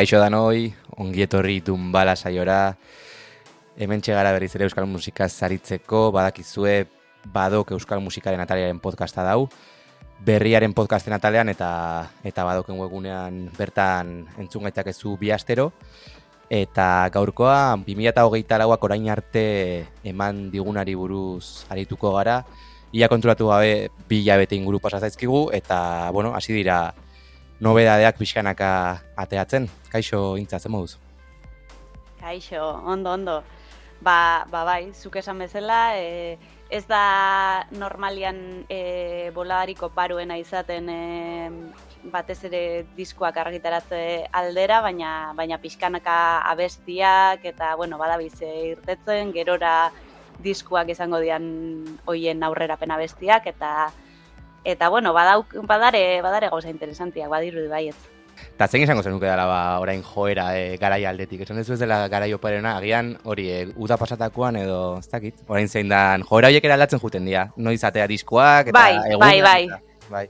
Kaixo danoi, ongietorri dunbala saiora, hemen txegara berriz ere euskal musika zaritzeko, badakizue badok euskal musikaren ataliaren podcasta dau, berriaren podcasten atalean eta eta badoken webunean bertan entzun gaitakezu bi astero, eta gaurkoa 2008 lauak orain arte eman digunari buruz arituko gara, ia kontrolatu gabe bi hilabete inguru pasazaizkigu, eta, bueno, hasi dira, nobedadeak pixkanaka ateatzen. Kaixo, intzatzen moduz? Kaixo, ondo, ondo. Ba, ba bai, zuk esan bezala, e, ez da normalian e, boladariko paruena izaten e, batez ere diskoak argitaratze aldera, baina baina pixkanaka abestiak eta bueno, badabiz irtetzen, gerora diskuak izango dian hoien aurrerapen abestiak eta eta bueno, badauk, badare, badare gauza interesantiak, badirudi baiet. Eta zein izango zenuke dela ba, orain joera e, garai aldetik, esan ez dela garai oparena, agian hori e, uda pasatakoan edo, ez dakit, orain zein dan, joera horiek eraldatzen juten dira, no izatea diskoak, eta bai, egun, bai, bai. bai.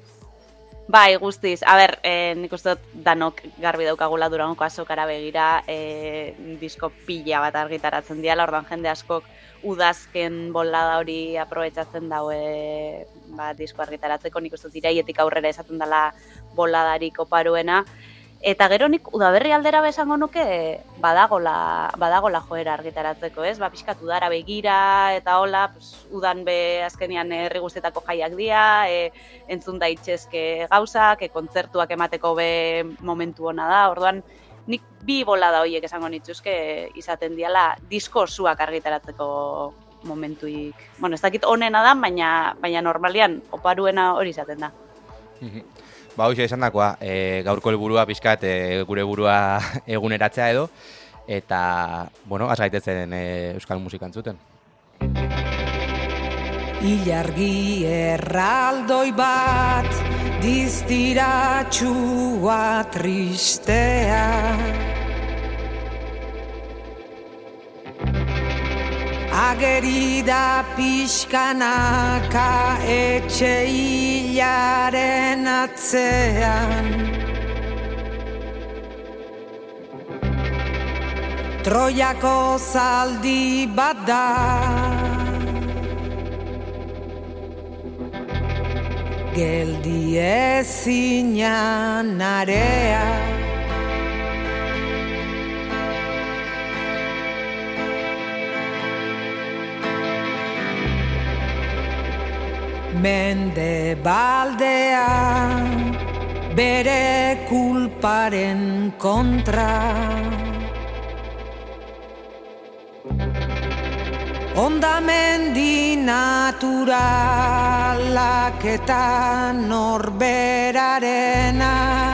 Bai, guztiz. A ber, eh, nik uste dut danok garbi daukagula durango azokara begira eh, disko pila bat argitaratzen diala, ordan jende askok udazken bolada hori aprobetsatzen daue ba, disko argitaratzeko, nik uste iraietik aurrera esaten dela boladarik oparuena. Eta gero nik udaberri aldera bezango nuke badagola, badagola joera argitaratzeko, ez? Ba, pixkatu dara begira eta hola, pues, udan be azkenian herri guztietako jaiak dira, e, entzun da itxezke gauzak, e, kontzertuak emateko be momentu ona da, orduan nik bi bolada horiek esango nitzuzke izaten diala disko zuak argitaratzeko momentuik. Bueno, ez dakit onena da, baina, baina normalian oparuena hori izaten da. Mhm. ba, hoxe esan dakoa, e, gaurko helburua pixkat e, gure burua eguneratzea edo, eta, bueno, azgaitezen e, euskal musikan zuten. Ilargi erraldoi bat diztiratxua tristea. Ageri da pixkanaka etxe hilaren atzean. Troiako zaldi bat da geldi ezina narea. Mende baldea bere kulparen kontra Ondamendi naturalak eta norberarenak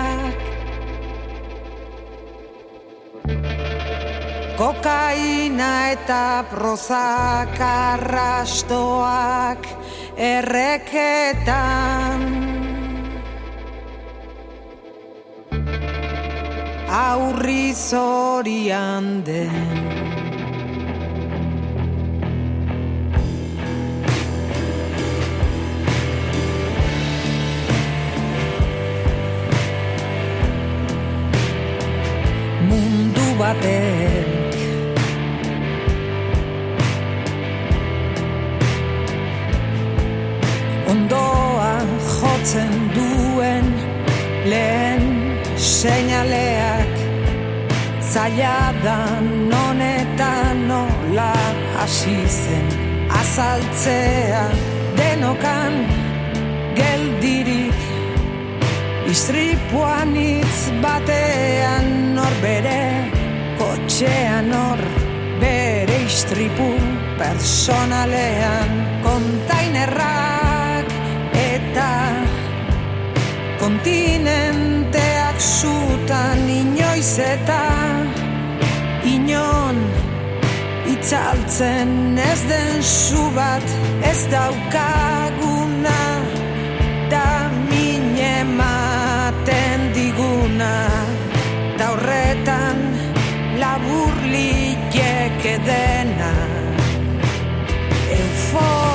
Kokaina eta prozak arrastoak erreketan. Aurri zorian den batek. Ondoa jotzen duen lehen seinaleak. Zaila da non eta nola hasi zen azaltzea. Denokan geldirik Istripuan hitz batean norbere kotxean hor bere istripu personalean. Kontainerrak eta kontinenteak zutan inoiz eta inon itzaltzen. Ez den zu bat ez daukaguna da mine ematen diguna. Da horretan there now. In four.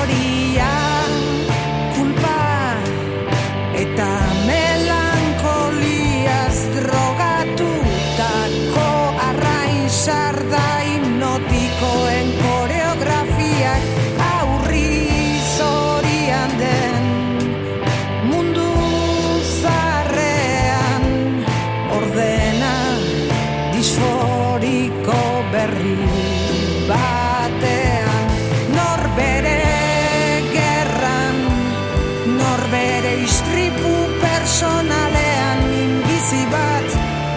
norbere istripu personalean minbizi bat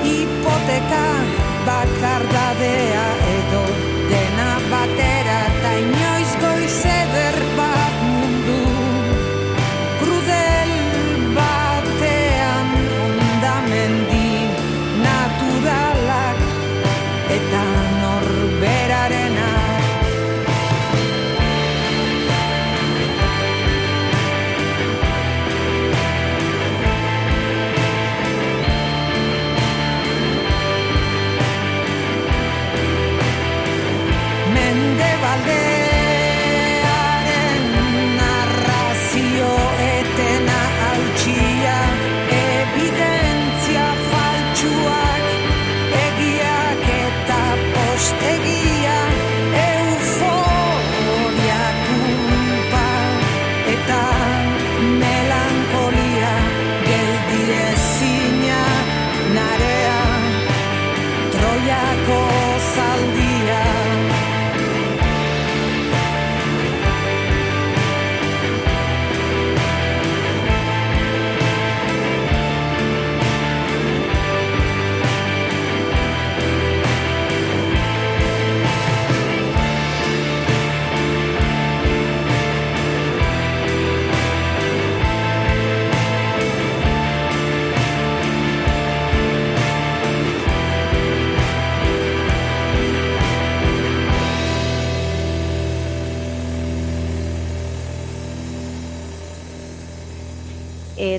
hipoteka bakar da.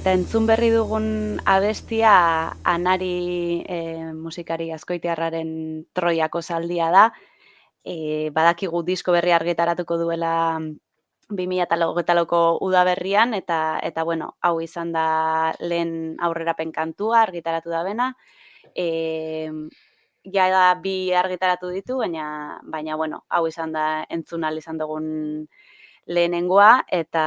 Eta entzun berri dugun abestia anari e, musikari askoitiarraren troiako zaldia da. E, badakigu disko berri argitaratuko duela 2008ko udaberrian eta eta bueno, hau izan da lehen aurrerapen kantua argitaratu da bena. E, ja da bi argitaratu ditu, baina baina bueno, hau izan da entzun ahal izan dugun lehenengoa eta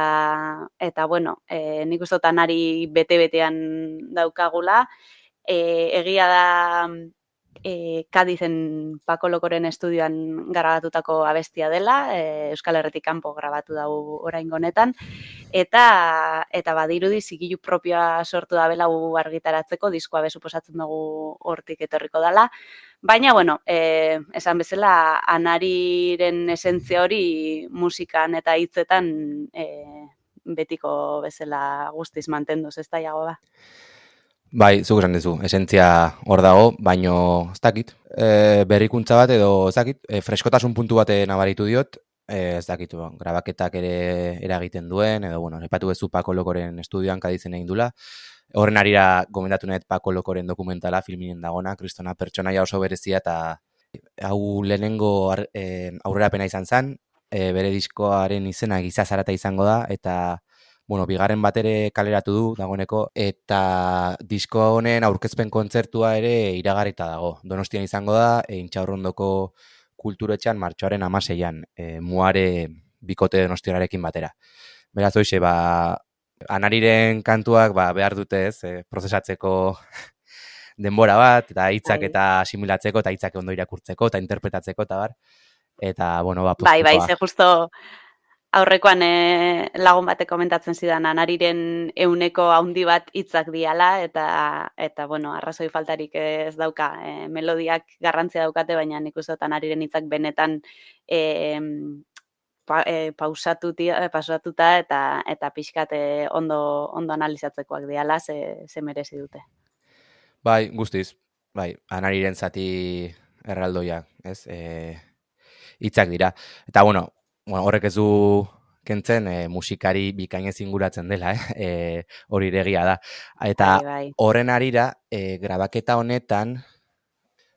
eta bueno, e, nik uste dut anari bete-betean daukagula. E, egia da e, Kadizen Pako Lokoren estudioan grabatutako abestia dela, e, Euskal Herretik kanpo grabatu dau oraingo honetan eta eta badirudi zigilu propioa sortu da bela argitaratzeko diskoa be suposatzen dugu hortik etorriko dala. Baina, bueno, eh, esan bezala, anariren esentzia hori musikan eta hitzetan eh, betiko bezala guztiz mantenduz, ez da iago ba. Bai, zuk esan duzu, esentzia hor dago, baino ez dakit. E, berrikuntza bat edo ez dakit, e, freskotasun puntu bate nabaritu diot, e, ez dakit, bon, grabaketak ere eragiten duen, edo, bueno, nepatu bezu Pako Lokoren estudioan kaditzen egin dula. Horren arira gomendatu net Pako Lokoren dokumentala filminen dagona, kristona pertsonaia oso berezia eta hau lehenengo ar, e, aurrerapena izan zen, e, bere diskoaren izena giza zarata izango da, eta bueno, bigarren bat ere kaleratu du dagoeneko, eta disko honen aurkezpen kontzertua ere iragarrita dago. Donostian izango da, e, intxaurrondoko kulturetxan martxoaren amaseian, e, muare bikote donostiararekin batera. Beraz, hoxe, ba, anariren kantuak ba, behar dute ez, e, prozesatzeko denbora bat, eta hitzak Bai. eta asimilatzeko, eta hitzak ondo irakurtzeko, eta interpretatzeko, eta bar. Eta, bueno, ba, Bai, bai, ze justo aurrekoan e, lagun batek komentatzen zidan anariren euneko haundi bat hitzak diala eta eta bueno, arrazoi faltarik ez dauka. E, melodiak garrantzia daukate, baina nik uste anariren hitzak benetan e, pa, e, pausatuti, e, pausatuta eta eta pixkat ondo ondo analizatzekoak diala ze, ze merezi dute. Bai, guztiz. Bai, anariren zati erraldoia, ez? E, hitzak dira. Eta, bueno, bueno horrek ez du kentzen e, musikari bikainez inguratzen dela, eh? E, hori ere egia da. Eta Bai, bai. horren arira, e, grabaketa honetan,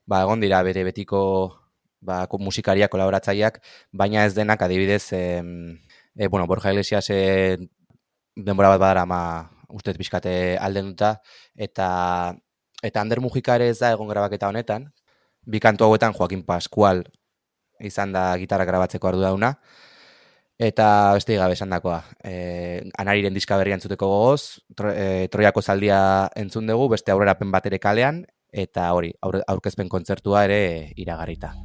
ba, egon dira bere betiko ba, musikariak, kolaboratzaileak, baina ez denak adibidez, em, e, bueno, Borja Iglesias e, denbora bat badara ma uste dut pixkate aldenduta, eta eta Ander Mujika ere ez da egon grabaketa honetan, bi kantu hauetan Joaquin Pascual izan da gitarra grabatzeko arduraduna, eta beste gabe esan dakoa. E, anariren diska berria entzuteko gogoz, tro, e, Troiako zaldia entzun dugu, beste aurrerapen bat ere kalean, eta hori, aurkezpen kontzertua ere iragarrita.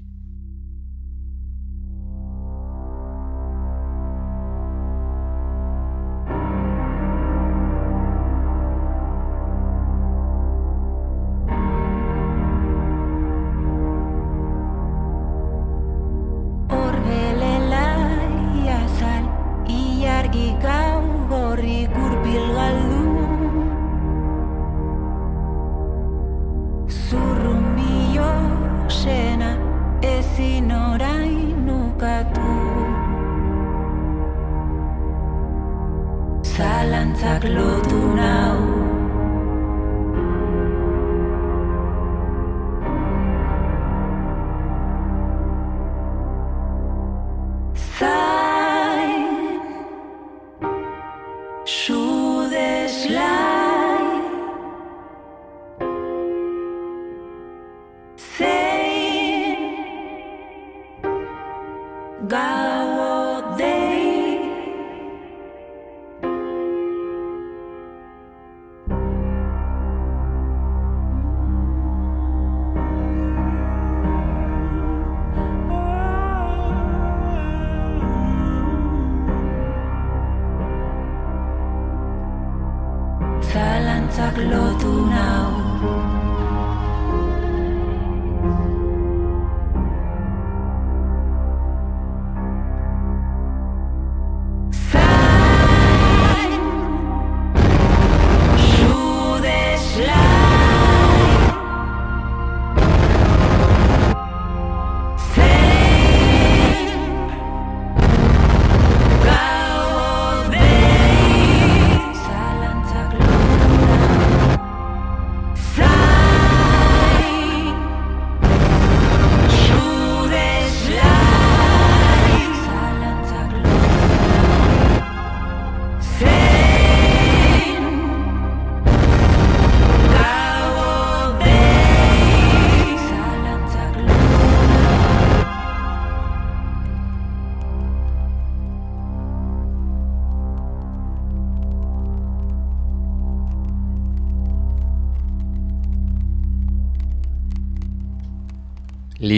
God.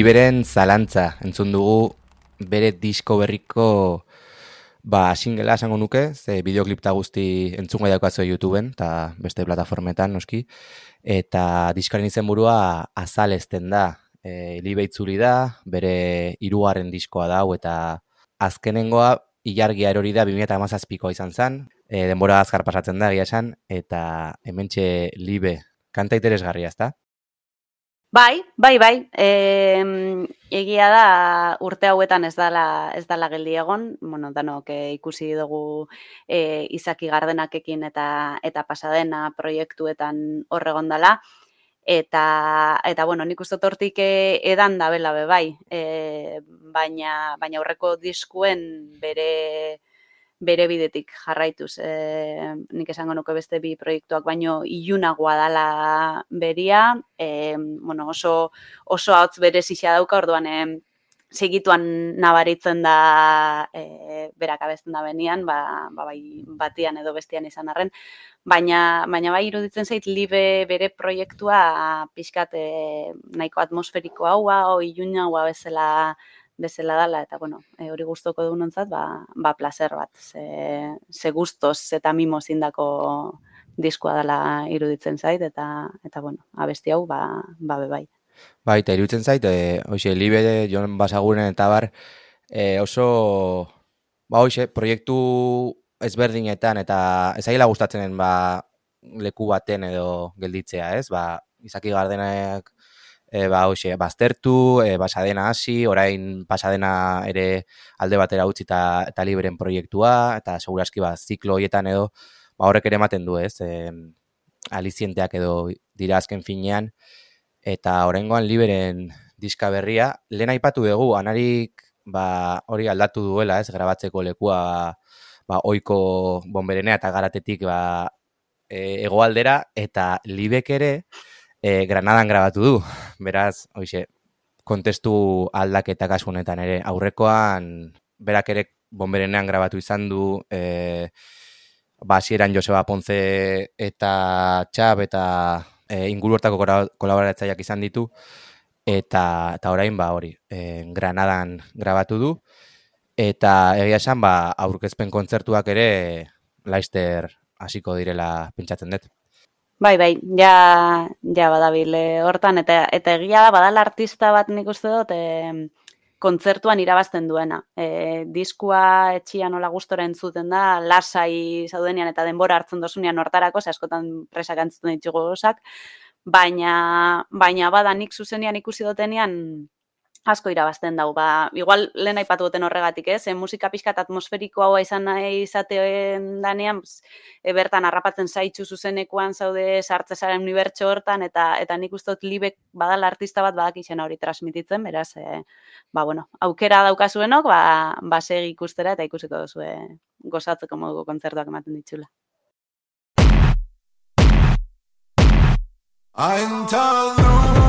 Liberen zalantza, entzun dugu bere disko berriko ba, singela esango nuke, ze bideoklip eta guzti entzungo daukazue YouTubeen, eta beste plataformetan, noski, eta diskaren izenburua azalezten da. E, libe itzuli da, bere hirugarren diskoa dau, eta azkenengoa ilargia erori da 2017koa izan zen, e, denbora azkar pasatzen da, egia esan, eta hementxe libe, kanta interesgarria, ezta? Bai, bai, bai. E, egia da urte hauetan ez dala, ez dala geldi egon, bueno, danok e, ikusi dugu e, Izaki Gardenakekin eta eta pasadena proiektuetan horregon dala. Eta, eta bueno, nik uste dut hortik e, edan da bela be bai, e, baina, baina aurreko diskuen bere bere bidetik jarraituz. E, nik esango nuke beste bi proiektuak baino ilunagoa dala beria, e, bueno, oso, oso hotz bere dauka, orduan e, segituan nabaritzen da e, berak abesten da benian, ba, ba, bai batian edo bestian izan arren, baina, baina bai iruditzen zait libe bere proiektua pixkat e, nahiko atmosferiko haua, o ilunagoa bezala bezala dala, eta bueno, e, hori gustoko du nontzat, ba, ba placer bat, ze, ze gustos eta mimos indako diskoa dela iruditzen zait, eta, eta bueno, abesti hau, ba, ba be bai. Eta iruditzen zait, e, hoxe, libe, Jon Basaguren eta bar, e, oso, ba, hoxe, proiektu ezberdinetan, eta ezaila gustatzenen, ba, leku baten edo gelditzea, ez? Ba, izaki gardenak, e, ba, hoxe, baztertu, e, basadena hasi, orain pasadena ere alde batera utzi eta, eta liberen proiektua, eta seguraski, ba, ziklo hoietan edo, ba, horrek ere ematen du, ez? E, alizienteak edo dira azken finean, eta oraingoan liberen diska berria, lehen aipatu dugu, anarik ba, hori aldatu duela, ez, grabatzeko lekua ba, oiko bomberenea eta garatetik ba, e, egoaldera, eta libek ere e, Granadan grabatu du. Beraz, hoxe, kontestu aldaketa kasu honetan ere, aurrekoan berak ere bomberenean grabatu izan du, e, ba, hasieran Joseba Ponce eta Txab eta e, inguru hortako kolaboratzaileak izan ditu, eta, eta orain ba hori, e, Granadan grabatu du, eta egia esan ba, aurkezpen kontzertuak ere laister hasiko direla pentsatzen dut. Bai, bai, ja, ja badabil eh, hortan, eta, eta egia da, badala artista bat nik uste dut, e, kontzertuan irabazten duena. E, diskua etxia nola gustora entzuten da, lasai zaudenean eta denbora hartzen dosunean hortarako, ze askotan presak antzuten ditugu osak, baina, baina bada nik zuzenean ikusi dutenean asko irabazten dau. Ba, igual lehen aipatu duten horregatik, ez? E, musika pixkat atmosferiko hau izan nahi izatean danean, e, bertan harrapatzen zaitzu zuzenekoan zaude sartzezaren unibertso hortan, eta eta nik ustot libek badala artista bat badak izena hori transmititzen, beraz, e, ba, bueno, aukera daukazuenok, ba, ba segi ikustera eta ikusiko duzu gozatzeko moduko kontzertuak ematen ditxula. Eintal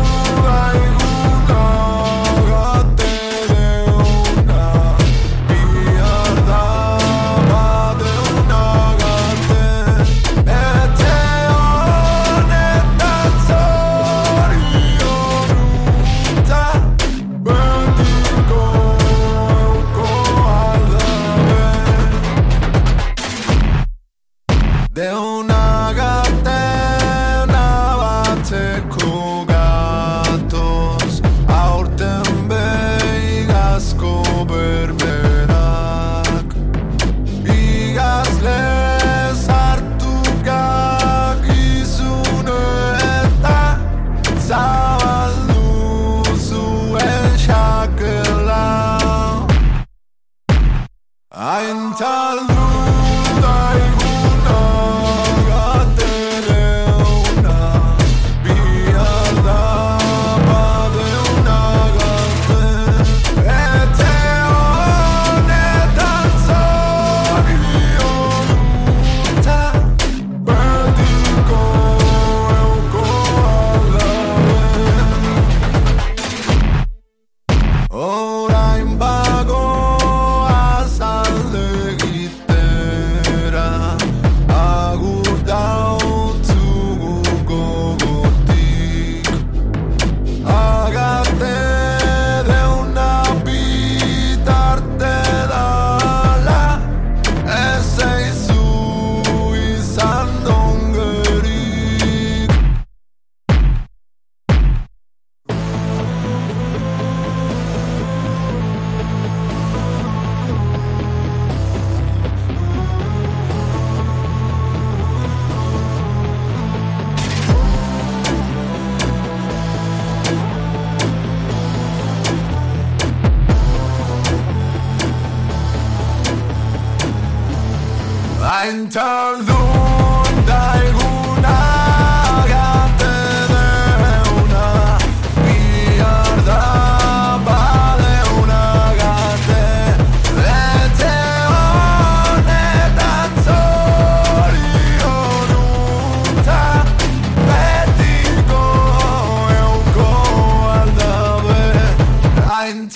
hain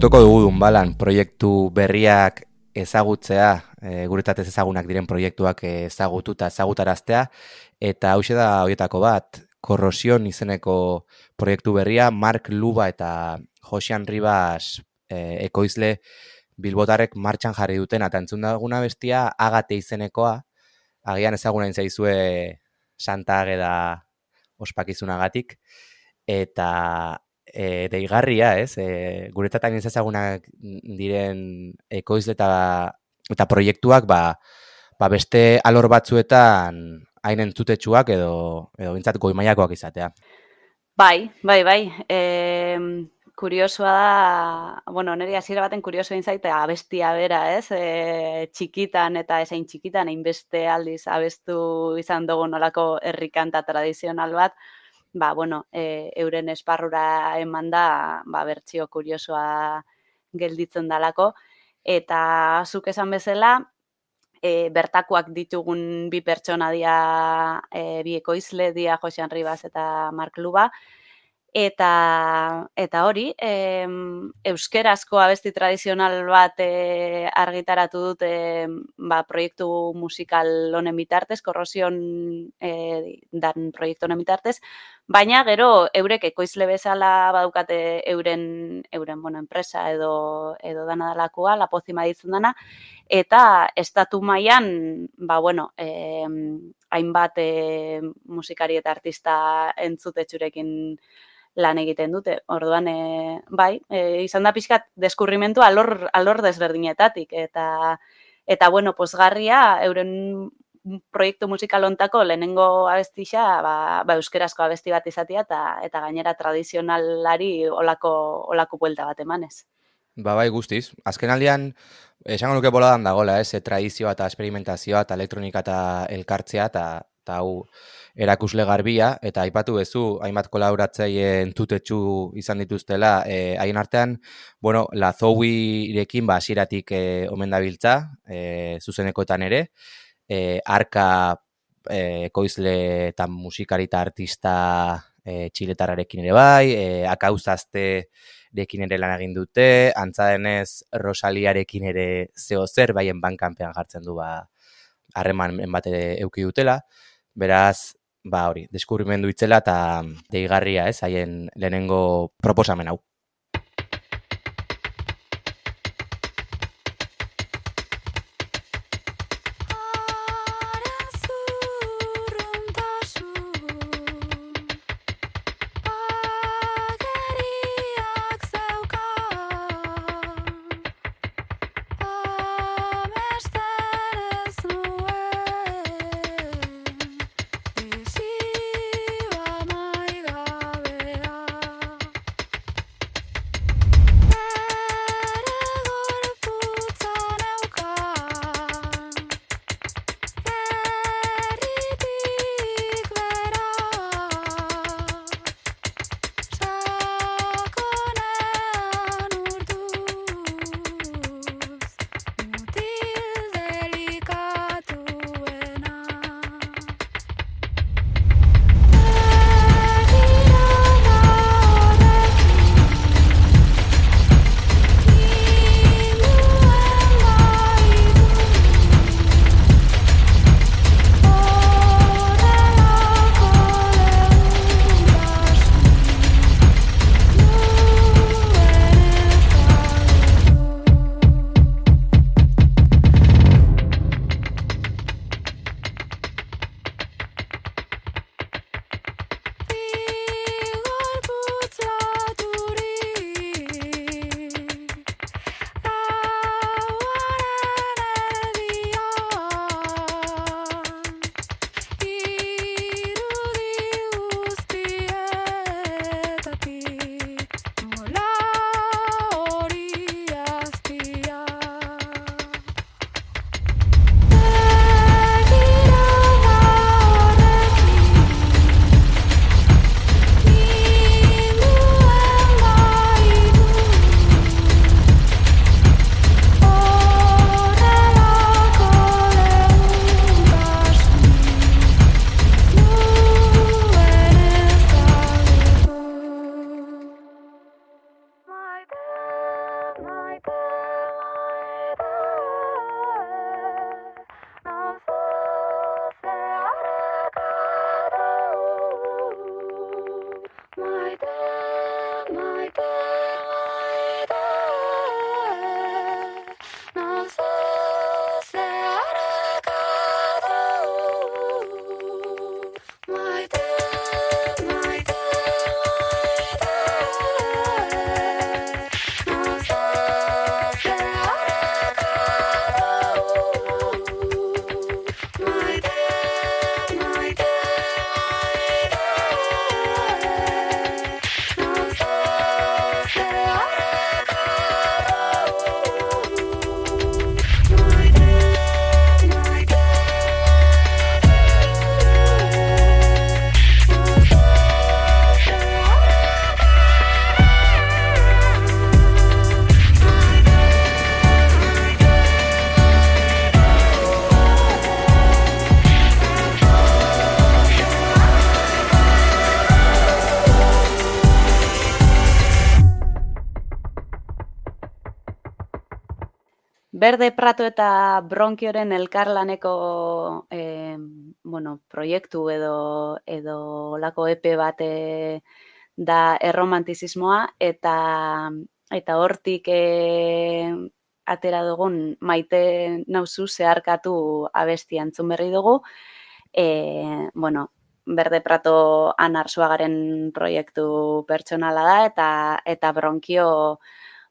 Gustoko dugu dunbalan proiektu berriak ezagutzea, e, guretatez ezagunak diren proiektuak ezagutu eta ezagutaraztea, eta hau da horietako bat, korrosion izeneko proiektu berria, Mark Luba eta Josian Ribas e, ekoizle bilbotarek martxan jarri duten, eta entzun daguna bestia, agate izenekoa, agian ezaguna zaizue Santa Ageda ospakizunagatik, eta e, deigarria, ez? E, guretzatan ez ezagunak diren ekoizle eta, eta proiektuak, ba, ba beste alor batzuetan hain entzutetsuak edo, edo bintzat goi maiakoak izatea. Bai, bai, bai. E, kuriosoa da, bueno, nire hasiera baten kurioso zaite abestia bera, ez? E, txikitan eta esain txikitan hainbeste aldiz abestu izan dugu nolako herrikanta tradizional bat, ba, bueno, e, euren esparrura eman da, ba, bertxio kuriosoa gelditzen dalako. Eta zuk esan bezala, e, bertakoak ditugun bi pertsona dia, e, bi ekoizle dia Josean Ribas eta Mark Luba, Eta, eta hori, em, euskerazko abesti tradizional bat e, argitaratu dute ba, proiektu musikal honen bitartez, korrosion e, dan proiektu honen bitartez, baina gero eurek ekoizle bezala badukate euren, euren bueno, enpresa edo, edo dana dalakoa, lapozima ditzen dana, eta estatu mailan ba, bueno, e, hainbat e, musikari eta artista entzutetxurekin lan egiten dute. Orduan, e, bai, e, izan da pixkat deskurrimentu alor, alor desberdinetatik. Eta, eta bueno, posgarria, euren proiektu musikal ontako lehenengo abestixa, ba, ba euskerazko abesti bat izatea, eta, eta gainera tradizionalari olako, olako buelta bat emanez. Ba, bai, guztiz. Azken aldean, esango nuke boladan dagoela, ez, tradizioa eta experimentazioa eta elektronika eta elkartzea, eta hau erakusle garbia, eta aipatu bezu, hainbat kolaboratzaile entutetxu izan dituztela, e, haien artean, bueno, la irekin, ba, asiratik e, omen dabiltza, e, zuzenekoetan ere, e, arka e, koizle eta musikari eta artista e, txiletararekin ere bai, e, akauzazte dekin ere lan egin dute, antza denez Rosaliarekin ere zeo zer, baien bankanpean jartzen du ba harreman bat ere euki dutela. Beraz, ba hori, deskubrimendu itzela eta deigarria, ez, haien lehenengo proposamen hau. Berde Prato eta Bronkioren elkarlaneko e, bueno, proiektu edo edo lako epe bate da erromantizismoa eta eta hortik e, atera dugun maite nauzu zeharkatu abesti antzun berri dugu. E, bueno, Berde Prato anarzuagaren proiektu pertsonala da eta eta bronkio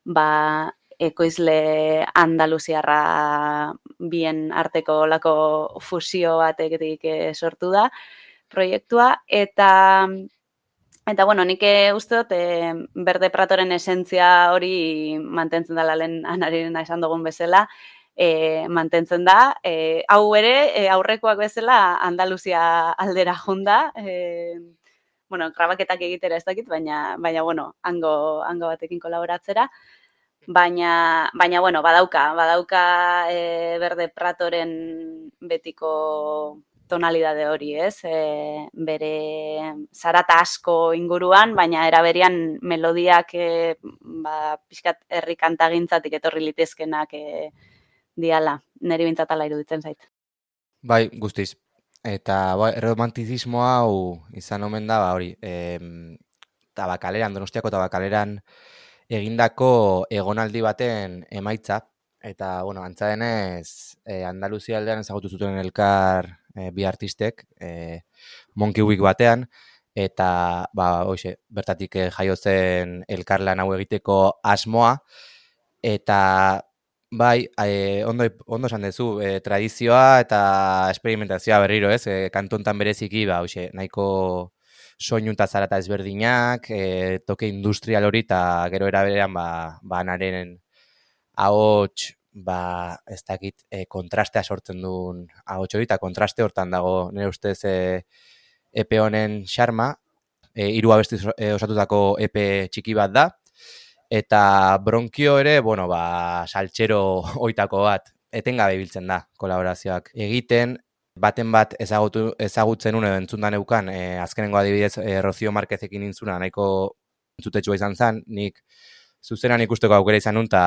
ba, ekoizle andaluziarra bien arteko lako fusio batetik e, sortu da proiektua eta Eta, bueno, nik uste dut, e, berde pratoren esentzia hori mantentzen da lehen anarien esan dugun bezala, e, mantentzen da. E, hau ere, e, aurrekoak bezala, Andaluzia aldera junda, e, bueno, grabaketak egitera ez dakit, baina, baina bueno, hango, hango batekin kolaboratzera. Baina, baina, bueno, badauka, badauka e, berde pratoren betiko tonalidade hori, ez? E, bere zarata asko inguruan, baina eraberian melodiak e, ba, pixkat herri kantagintzatik etorri litezkenak e, diala, neri bintzatala iruditzen zait. Bai, guztiz. Eta bai, romantizismo hau izan omen da, ba, hori, e, tabakaleran, donostiako tabakaleran egindako egonaldi baten emaitza, eta, bueno, antza denez, e, Andaluzia aldean ezagutu zuten elkar e, bi artistek, e, Monkey Week batean, eta ba, hoxe, bertatik jaiotzen elkarlan hau egiteko asmoa, eta bai, e, ondo, ondo esan dezu, e, tradizioa eta experimentazioa berriro, ez? E, kantontan bereziki, ba, hoxe, nahiko soinu eta zarata ezberdinak, e, toke industrial hori eta gero eraberean, ba, ba naren ahots ba, ez dakit, e, kontrastea sortzen duen ahots hori, eta kontraste hortan dago, nire ustez, e, epe honen xarma, e, iru abesti e, osatutako epe txiki bat da, eta bronkio ere, bueno, ba, saltxero oitako bat, etengabe biltzen da, kolaborazioak egiten, baten bat ezagutu, ezagutzen une entzundan eukan, e, azkenengo adibidez, e, Rozio Marquezekin intzuna, nahiko entzutetxua izan zen, nik zuzenan ikusteko aukera izan nun, eta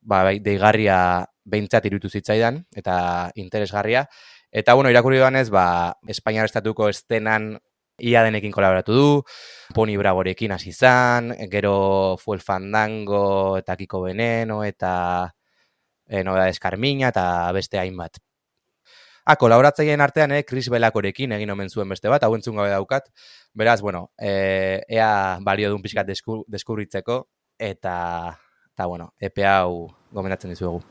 ba, bai, deigarria behintzat irutu zitzaidan, eta interesgarria. Eta, bueno, irakurri ez, ba, Espainiar Estatuko estenan ia denekin kolaboratu du, Pony Bragorekin hasi izan, gero Fuel Fandango eta Kiko Veneno, eta e, Noda Eskarmina, eta beste hainbat. Ah, kolaboratzaileen artean, eh, Chris Belakorekin egin omen zuen beste bat, hau entzun gabe daukat. Beraz, bueno, e, ea balio duen pixkat deskubritzeko, eta eta bueno, epe hau gomendatzen dizuegu.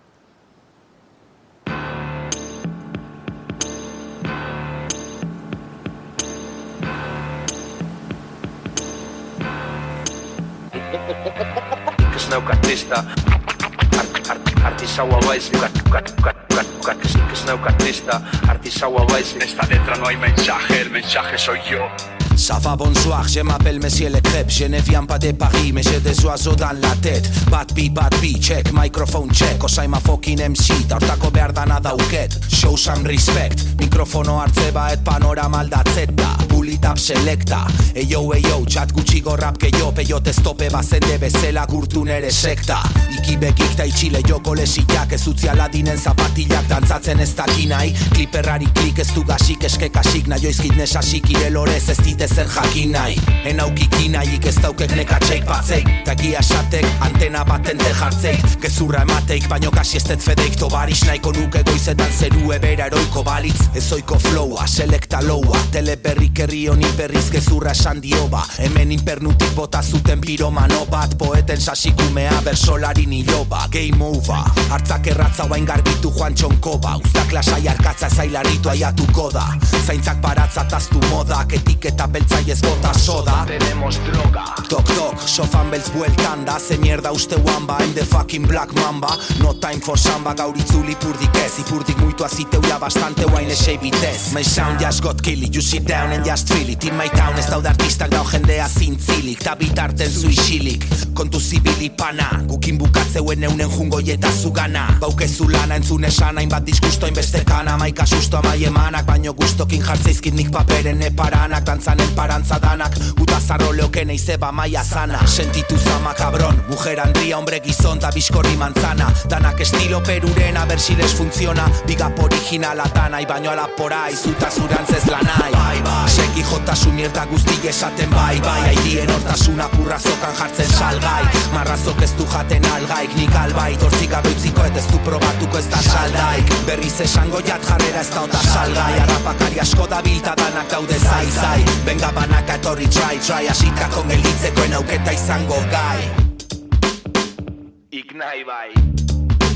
Ez nauk artista Artisaua baiz Ez nauk artista Artisaua baiz Esta letra no hay mensaje El mensaje soy yo. Ça va bonsoir, je m'appelle Monsieur Le Crêpes Je ne viens pas de Paris, mais j'ai des oiseaux dans la tête. Bad beat, bad beat, check, microphone check. Osai ma fucking MC, taurtako behar dana dauket. Show some respect, mikrofono hartze baet panorama aldatzet da Bulitap selecta, eyo eyo, txat gutxi gorrap gehiop Eyo testope bazende bezela gurtu nere sekta. Iki bekik ta itxile joko lesiak Ez utzi aladinen zapatilak dantzatzen ez dakinai Kliperrari klik ez du gasik eske kasik Naioizkit nesasik irelorez ez dite zer jakin nahi. Enaukiki nahi ez daukek nekatxeik batzeik Tagia esatek antena baten te jartzeik Gezurra emateik baino kasi ez dut fedeik. Tobaris nahiko nuke goizetan zeru ebera eroiko balitz. Ezoiko flowa, selekta loua Teleberrik herri honi berriz gezurra esan dioba Hemen inpernutik bota zuten piromano bat. Poeten sasikumea bersolari niloba Game over, hartzak erratza bain garbitu joan txonkoba Uztak lasai arkatza zailaritu aiatuko da. Zaintzak baratza taztu modak. Etiketa beltza ez bota soda. Tenemos droga. Tok tok, sofan beltz bueltan da. Ze mierda uste wamba, I'm the fucking black mamba. No time for samba, gaur itzuli ipurdik ez. Ipurdik muitu aziteu ya bastante. Wine esei bitez My sound just got killy, you sit down and just feel feel it In my town ez daude artistak dao jendea zintzilik Ta bitarten zu isilik. Kontu zibili pana Gukin bukatzeuen eunen jungo eta zugana. Baukezu lana entzun esan Hainbat diskusto inbeste kana Maika susto amai emanak Baino gustokin jartzeizkit nik paperen eparanak Dantzanen parantza danak Uta zarro leoken eizeba maia zana. Sentitu zama kabron Mujer andria hombre gizon ta biskorri manzana. Danak estilo perurena bersiles funtziona Bigap originala tanai Baino alapora izuta zurantzez lanai Bai, bai Seki jota su mierda guzti esaten bai, bai. Aidien hortasuna purra zokan jartzen salgai. Marrazok ez du jaten algaik Nik albai, torzik abeutziko ez du probatuko ez da saldaik. Berriz esango jat jarrera ez da ota salgai. Arrapakari asko da bilta danak daude zai zai. Benga banaka etorri try try. Asitako gelditzekoen auketa izango gai. Ignai bai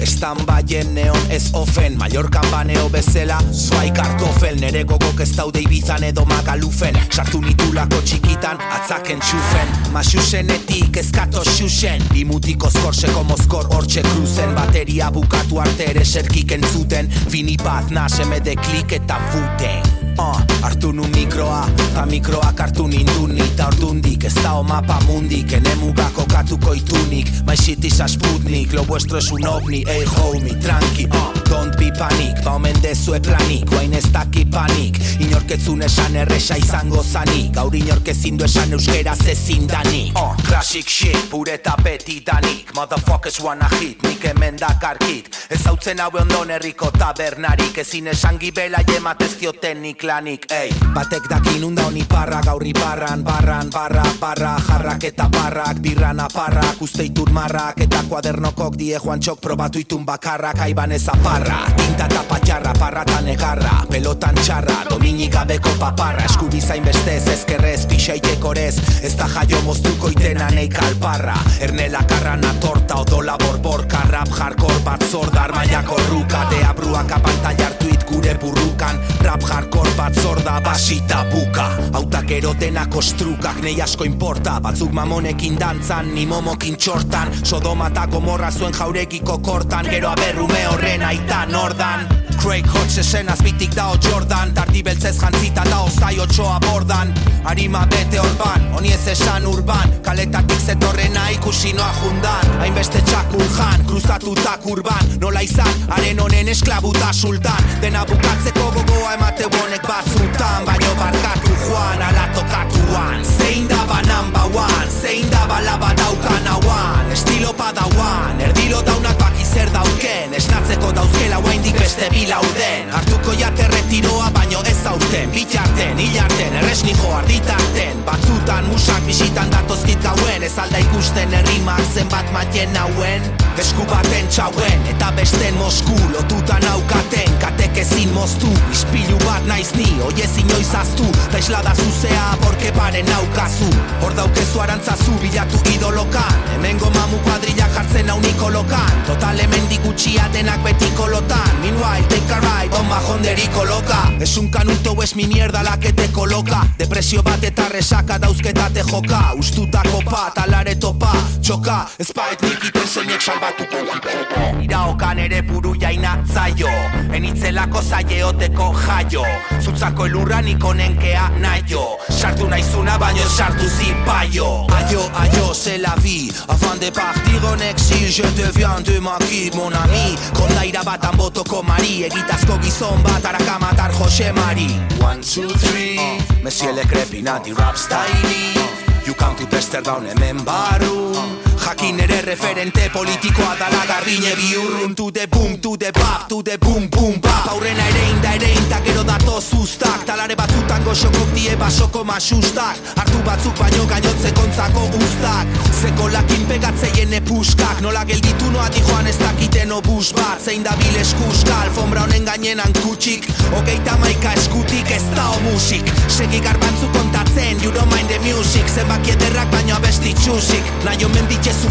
Estan baien neon ez ofen Mallorcan baneo bezela Zuai kartofel Nere gogok ez daude ibizan edo magalufen. Sartu nitulako txikitan Atzaken txufen Masusenetik ezkato xuxen. Bimutiko skorseko mozkor hortxe kruzen. Bateria bukatu arte ere serkik entzuten. Fini bat naseme de klik eta futen. Uh, Artu nu mikroa, ta mikroak hartu ninduni Ta ordundik ez da mapa mundik. Ene mugako katuko itunik. My shit is a sputnik, lo vuestro es un ovni Ey homie, tranqui, uh, don't be panic Ba omen dezue planik, guain ez daki panik Inorketzun esan erresa izango zanik Gaur inorkezin du esan euskera zezin danik. Uh, Classic shit, pure tapeti danik Motherfuckers wanna hit, nik hemen dakarkit Ez hau haue ondon herriko tabernarik. Ezin esan gibela jematez diotenik lanik, ey. Batek dakin unda honi parra, gaurri barran, barran, barra, barra Jarrak eta barrak, birran aparrak, uste itun marrak Eta kuadernokok die joan txok probatu itun bakarrak Aiban ez aparra, tinta eta patxarra, parra eta negarra Pelotan txarra, domini gabeko paparra. Eskubizain bestez, ezkerrez, pixaiteko rez Ez da jaio moztuko itena nei kalparra. Ernela karrana torta, odola borbor, karrap, jarkor bat zordar Maiako ruka, deabruak apantallartuit gure burrukan. Rap jarkor bat zorda basita buka Autak erotena kostrukak nei asko importa Batzuk mamonekin dantzan, ni momokin txortan. Sodoma eta gomorra zuen jaurekiko kortan. Gero aberrume horren aita nordan Craig Hodge esen azbitik dao Jordan Tardi beltzez jantzita dao zai otxoa bordan Arima bete orban, honi ez esan urban Kaletatik zetorrena ikusi noa jundan. Hainbeste txakur jan, kruzatutak urban Nola izan, haren honen esklabuta sultan. Dena bukatzeko gogoa emate bonek batzutan Baino barkatu joan, ala tokatuan Zein da ba number one, zein da ba laba daukan hauan. Estilo padauan, erdilo daunak baki zer dauken Esnatzeko dauzkela guaindik beste bila lauden Artuko jate retiroa baino ez zauten Bitarten, hilarten, erresni jo arditarten Batzutan musak bisitan datozkit gauen. Ez alda ikusten herrimak zenbat matien nauen Esku baten txauen eta besten mosku Lotutan aukaten, katek ezin moztu. Ispilu bat naiz ni, oi ezin oizaztu Ta islada zuzea, borke paren naukazu Hor daukezu arantzazu, bilatu idolokan. Hemengo mamu kuadrilla jartzen hau nikolokan Total hemen digutxia denak beti kolotan Meanwhile, take a ride, on majonderi koloka Es un canuto, es mi mierda la que te coloka Depresio bat eta resaka dauzketa te joka. Ustutako pat, alare topa, txoka. Espait nikiten zeinek salbatuko Iraokan ere buru jaina zaio. Enitzelako zaieoteko jaio. Zutzako elurra niko nenkea naio. Sartu naizuna baino sartu zipaio. Aio, aio, se la vi Afan de partir en exil Je deviens de maki, mon ami. Kondaira bat anbotoko mari. Egitazko gizon bat araka matar Jose Mari. One, two, three. Uh, Monsieur le crepinati rap style You come to tester down hemen baru Jakin ere referente politikoa dala garbine biurrun To the boom, to the bap, to the boom, boom, bap. Aurrena ere inda ere inda gero dato zuztak Talare batzutan goxokok die basoko masustak Artu batzuk baino gainotze kontzako ustak Zeko lakin pegatzeien epuskak Nola gelditu noa di joan ez dakiten obus bat. Zein da bil eskuska, alfombra honen gainenan kutsik. Ogeita maika eskutik ez da o musik Segi garbantzu kontatzen, you don't mind the music Zenbaki ederrak baino abesti txusik. Naio mendit Jesu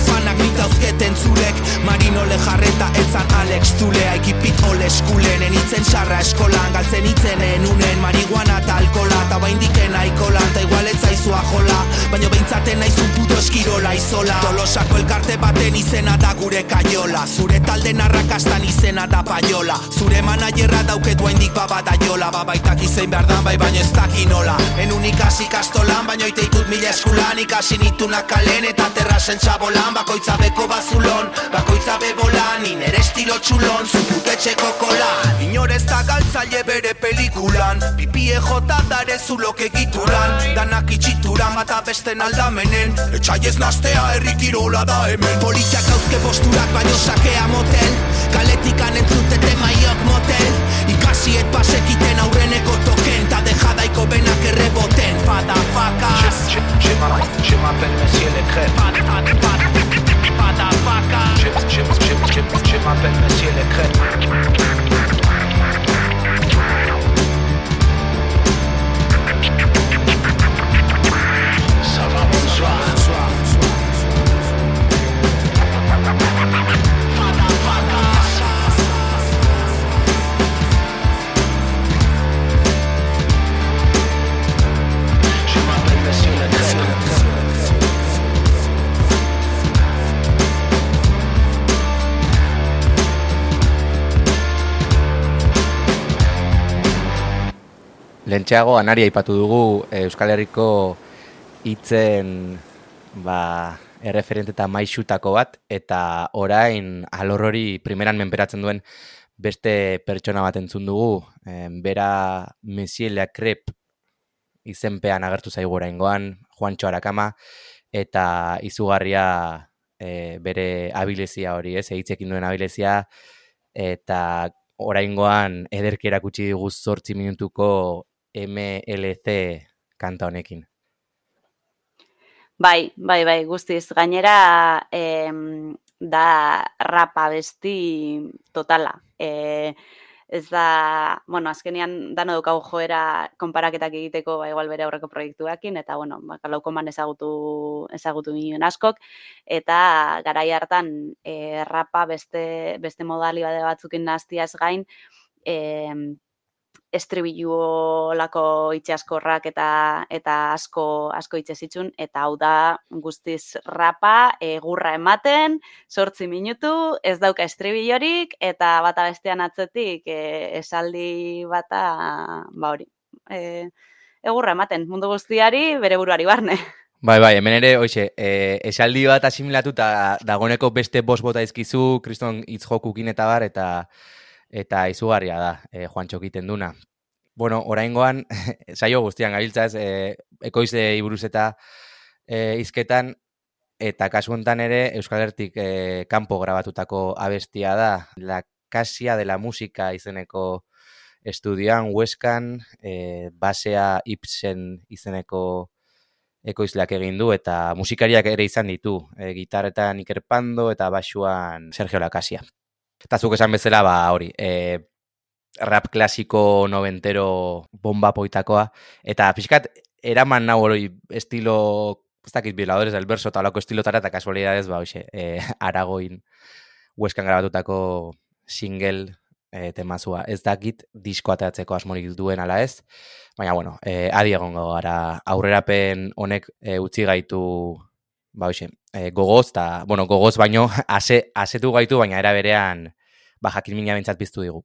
mitauzketen zurek Marino le jarreta etzan Alex Tule Aikipit ole eskulen enitzen sarra eskolan Galtzen itzen enunen marihuana eta alkola Ta bain diken aikolan Ta igual etzaizua jola Baina behintzaten naizun puto eskirola izola. Tolosako elkarte baten izena da gure kaiola Zure talde narrakastan izena da paiola. Zure manajerra dauketu haindik babada jola Babaitak izein behar dan bai baina ez dakinola En ikasi kastolan baina oite ikut mila eskulan Ikasi nitunak kalen eta terrasen txabolan Bakoitza beko bazulon, bakoitza bebolan Iner estilo txulon, zuputetxeko kolan Inorez da galtzaile bere pelikulan Pipie jota dare zulok egituran. Danak itxituran bata besten aldamenen Etxai ez nastea errikirola da hemen. Politiak hauzke posturak baino sakea motel Kaletikan entzutete maiok motel Ikasiet pasekiten aurreneko token Ta dejadaiko benak erreboten. Fada faka Je m'appelle Monsieur le Crêpe Fada faka Je m'appelle Monsieur le Crêpe Lentxeago anari aipatu dugu eh, Euskal Herriko hitzen ba, erreferente eta maixutako bat, eta orain alor hori primeran menperatzen duen beste pertsona bat entzun dugu, bera Monsieur Le Crep izenpean agertu zaigu oraingoan, Juancho Arakama, eta izugarria eh, bere abilezia hori, ez, hitzekin duen abilezia, eta oraingoan ederki erakutsi digu zortzi minutuko MLC kanta honekin. Bai, bai, bai, guztiz. Gainera, em, da rapa besti totala. E, ez da, bueno, azkenian dano daukagu joera konparaketak egiteko ba, igual bere aurreko proiektuekin, eta, bueno, ba, laukoman ezagutu, ezagutu nioen askok, eta garai hartan e, rapa beste, beste modali bade batzukin naztiaz gain, e, estribilluolako itxaskorrak eta eta asko asko hitze zitzun eta hau da guztiz rapa egurra ematen 8 minutu ez dauka estribillorik eta bata bestean atzetik e, esaldi bata ba hori e, egurra ematen mundu guztiari bere buruari barne. Bai, bai, hemen ere, hoxe, e, esaldi bat asimilatu eta dagoneko beste bos bota izkizu, kriston hitz jokukin eta bar, eta eta izugarria da, e, Juantxo egiten duna. Bueno, oraingoan, saio guztian gabiltza ez, e, ekoize iburuz eta e, izketan, eta kasu honetan ere, Euskal Hertik e, kanpo grabatutako abestia da, La Casia de la Música izeneko estudioan, Hueskan, e, basea Ibsen izeneko ekoizleak egin du eta musikariak ere izan ditu, e, gitarretan Iker Pando eta basuan Sergio Lakasia. Eta zuk esan bezala, ba, hori, e, rap klasiko noventero bomba poitakoa, eta pixkat, eraman nau hori estilo, ez dakit, violadores del verso, eta holako estilotara, eta kasualidades, ba, hoxe, e, aragoin hueskan grabatutako single e, temazua. Ez dakit disko ateratzeko asmorik duen ala ez, baina, bueno, e, adi egongo gara aurrerapen honek e, utzi gaitu ba hoxe, e, gogoz, eta, bueno, gogoz baino, ase, asetu gaitu, baina era berean, ba, jakin mina bentsat biztu digu.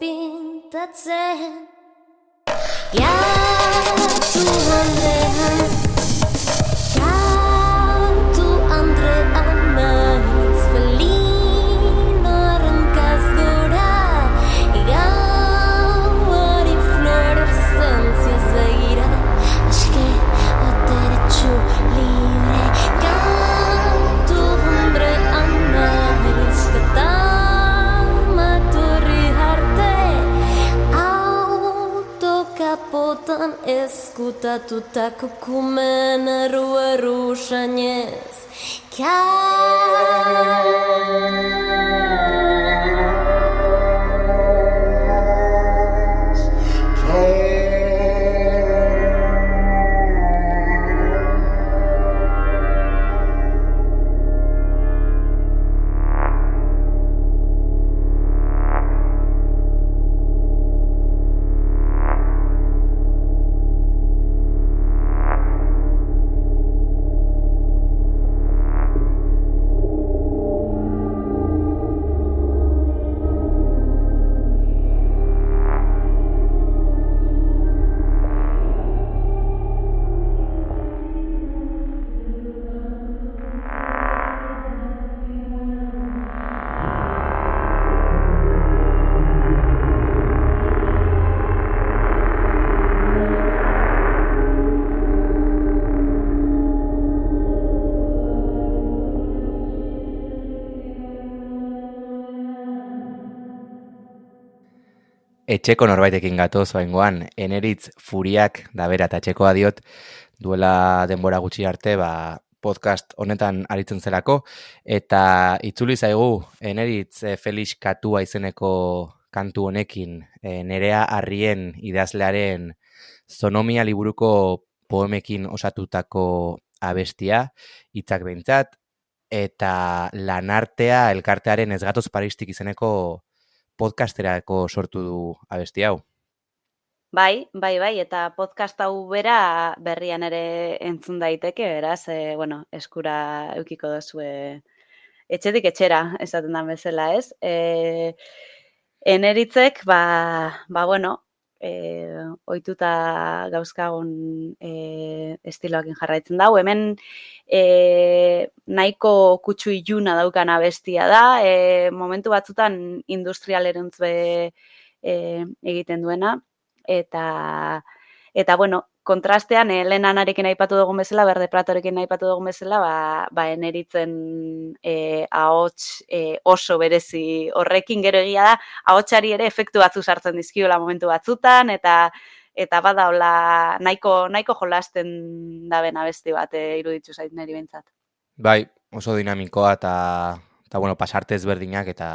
pinta sen Ya ezkutatutako kumen erru erru sainez etxeko norbaitekin gatoz oaingoan, eneritz furiak da bera eta etxekoa diot, duela denbora gutxi arte, ba, podcast honetan aritzen zelako, eta itzuli zaigu eneritz e, Felix Katua izeneko kantu honekin, e, nerea harrien idazlearen zonomia liburuko poemekin osatutako abestia, hitzak behintzat, eta lanartea elkartearen ez gatoz paristik izeneko podcasterako sortu du abesti hau. Bai, bai, bai, eta podcast hau bera berrian ere entzun daiteke, beraz, e, bueno, eskura eukiko dozue etxetik etxera, esaten da bezala, ez? E, eneritzek, ba, ba bueno, e, oituta gauzkagun e, estiloakin jarraitzen dau. Hemen e, nahiko kutsu iluna daukan abestia da, e, momentu batzutan industrialeruntz be e, egiten duena, eta eta bueno, kontrastean eh, Lenanarekin aipatu dugun bezala, Berde Pratorekin aipatu dugun bezala, ba ba eneritzen eh ahots eh, oso berezi horrekin gero egia da ahotsari ere efektu batzu sartzen dizkiola momentu batzutan eta eta bada hola nahiko nahiko jolasten da bena besti bat eh, iruditu zait neri bentzat. Bai, oso dinamikoa eta eta bueno, pasarte ezberdinak eta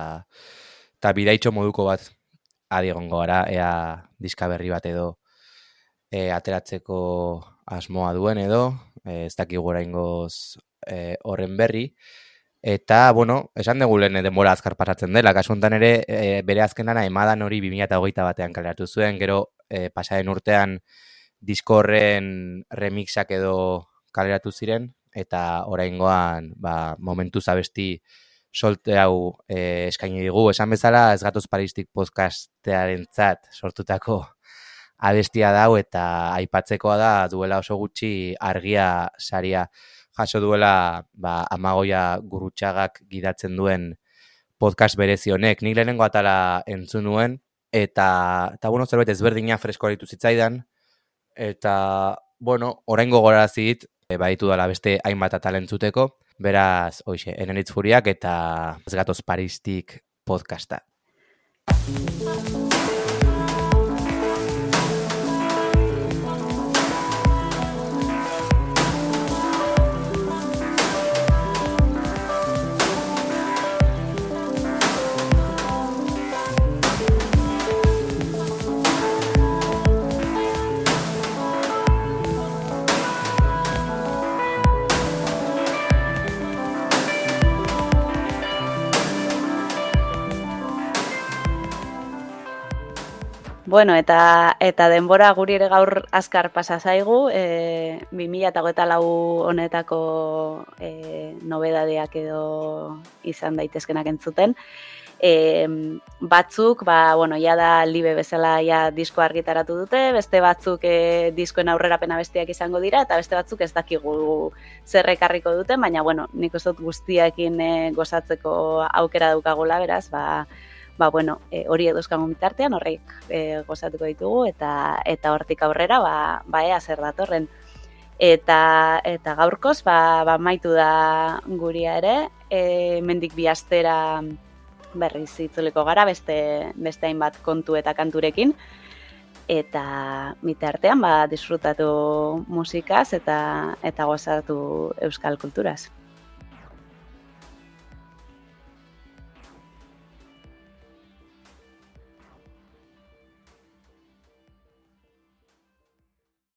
eta bidaitxo moduko bat adi egongo gara, ea diska berri bat edo e, ateratzeko asmoa duen edo, e, ez dakik gora ingoz e, horren berri. Eta, bueno, esan dugu lehen denbora azkar pasatzen dela, kasu honetan ere, e, bere azkenana emadan hori 2008 batean kaleratu zuen, gero e, pasaren urtean disko horren remixak edo kaleratu ziren, eta oraingoan ba, momentu zabesti solte hau e, eskaini digu. Esan bezala, ez gatoz paristik podcastearen zat sortutako abestia dau eta aipatzekoa da duela oso gutxi argia saria jaso duela ba, amagoia gurutxagak gidatzen duen podcast berezi honek. Nik lehenengo atala entzun nuen eta, eta bueno, zerbait ezberdina fresko aritu zitzaidan eta, bueno, oraingo gorazit, e, baditu dela beste hainbat atalentzuteko, Beraz, hoxe, enenitz furiak eta ez gatoz paristik podcasta. Bueno, eta eta denbora guri ere gaur azkar pasa zaigu, e, 2024 honetako e, nobedadeak edo izan daitezkenak entzuten. E, batzuk, ba, bueno, ja da libe bezala ja disko argitaratu dute, beste batzuk e, diskoen aurrerapena bestiak izango dira, eta beste batzuk ez dakigu zerrekarriko dute, baina, bueno, nik uste guztiakin e, gozatzeko aukera daukagula, beraz, ba, ba, bueno, e, hori eduzkango bitartean, horrek e, gozatuko ditugu, eta eta hortik aurrera, ba, ba ea zer datorren. Eta, eta gaurkoz, ba, ba maitu da guria ere, e, mendik bi astera berriz itzuliko gara, beste, beste hainbat kontu eta kanturekin, eta bitartean ba, disfrutatu musikaz eta eta gozatu euskal kulturaz.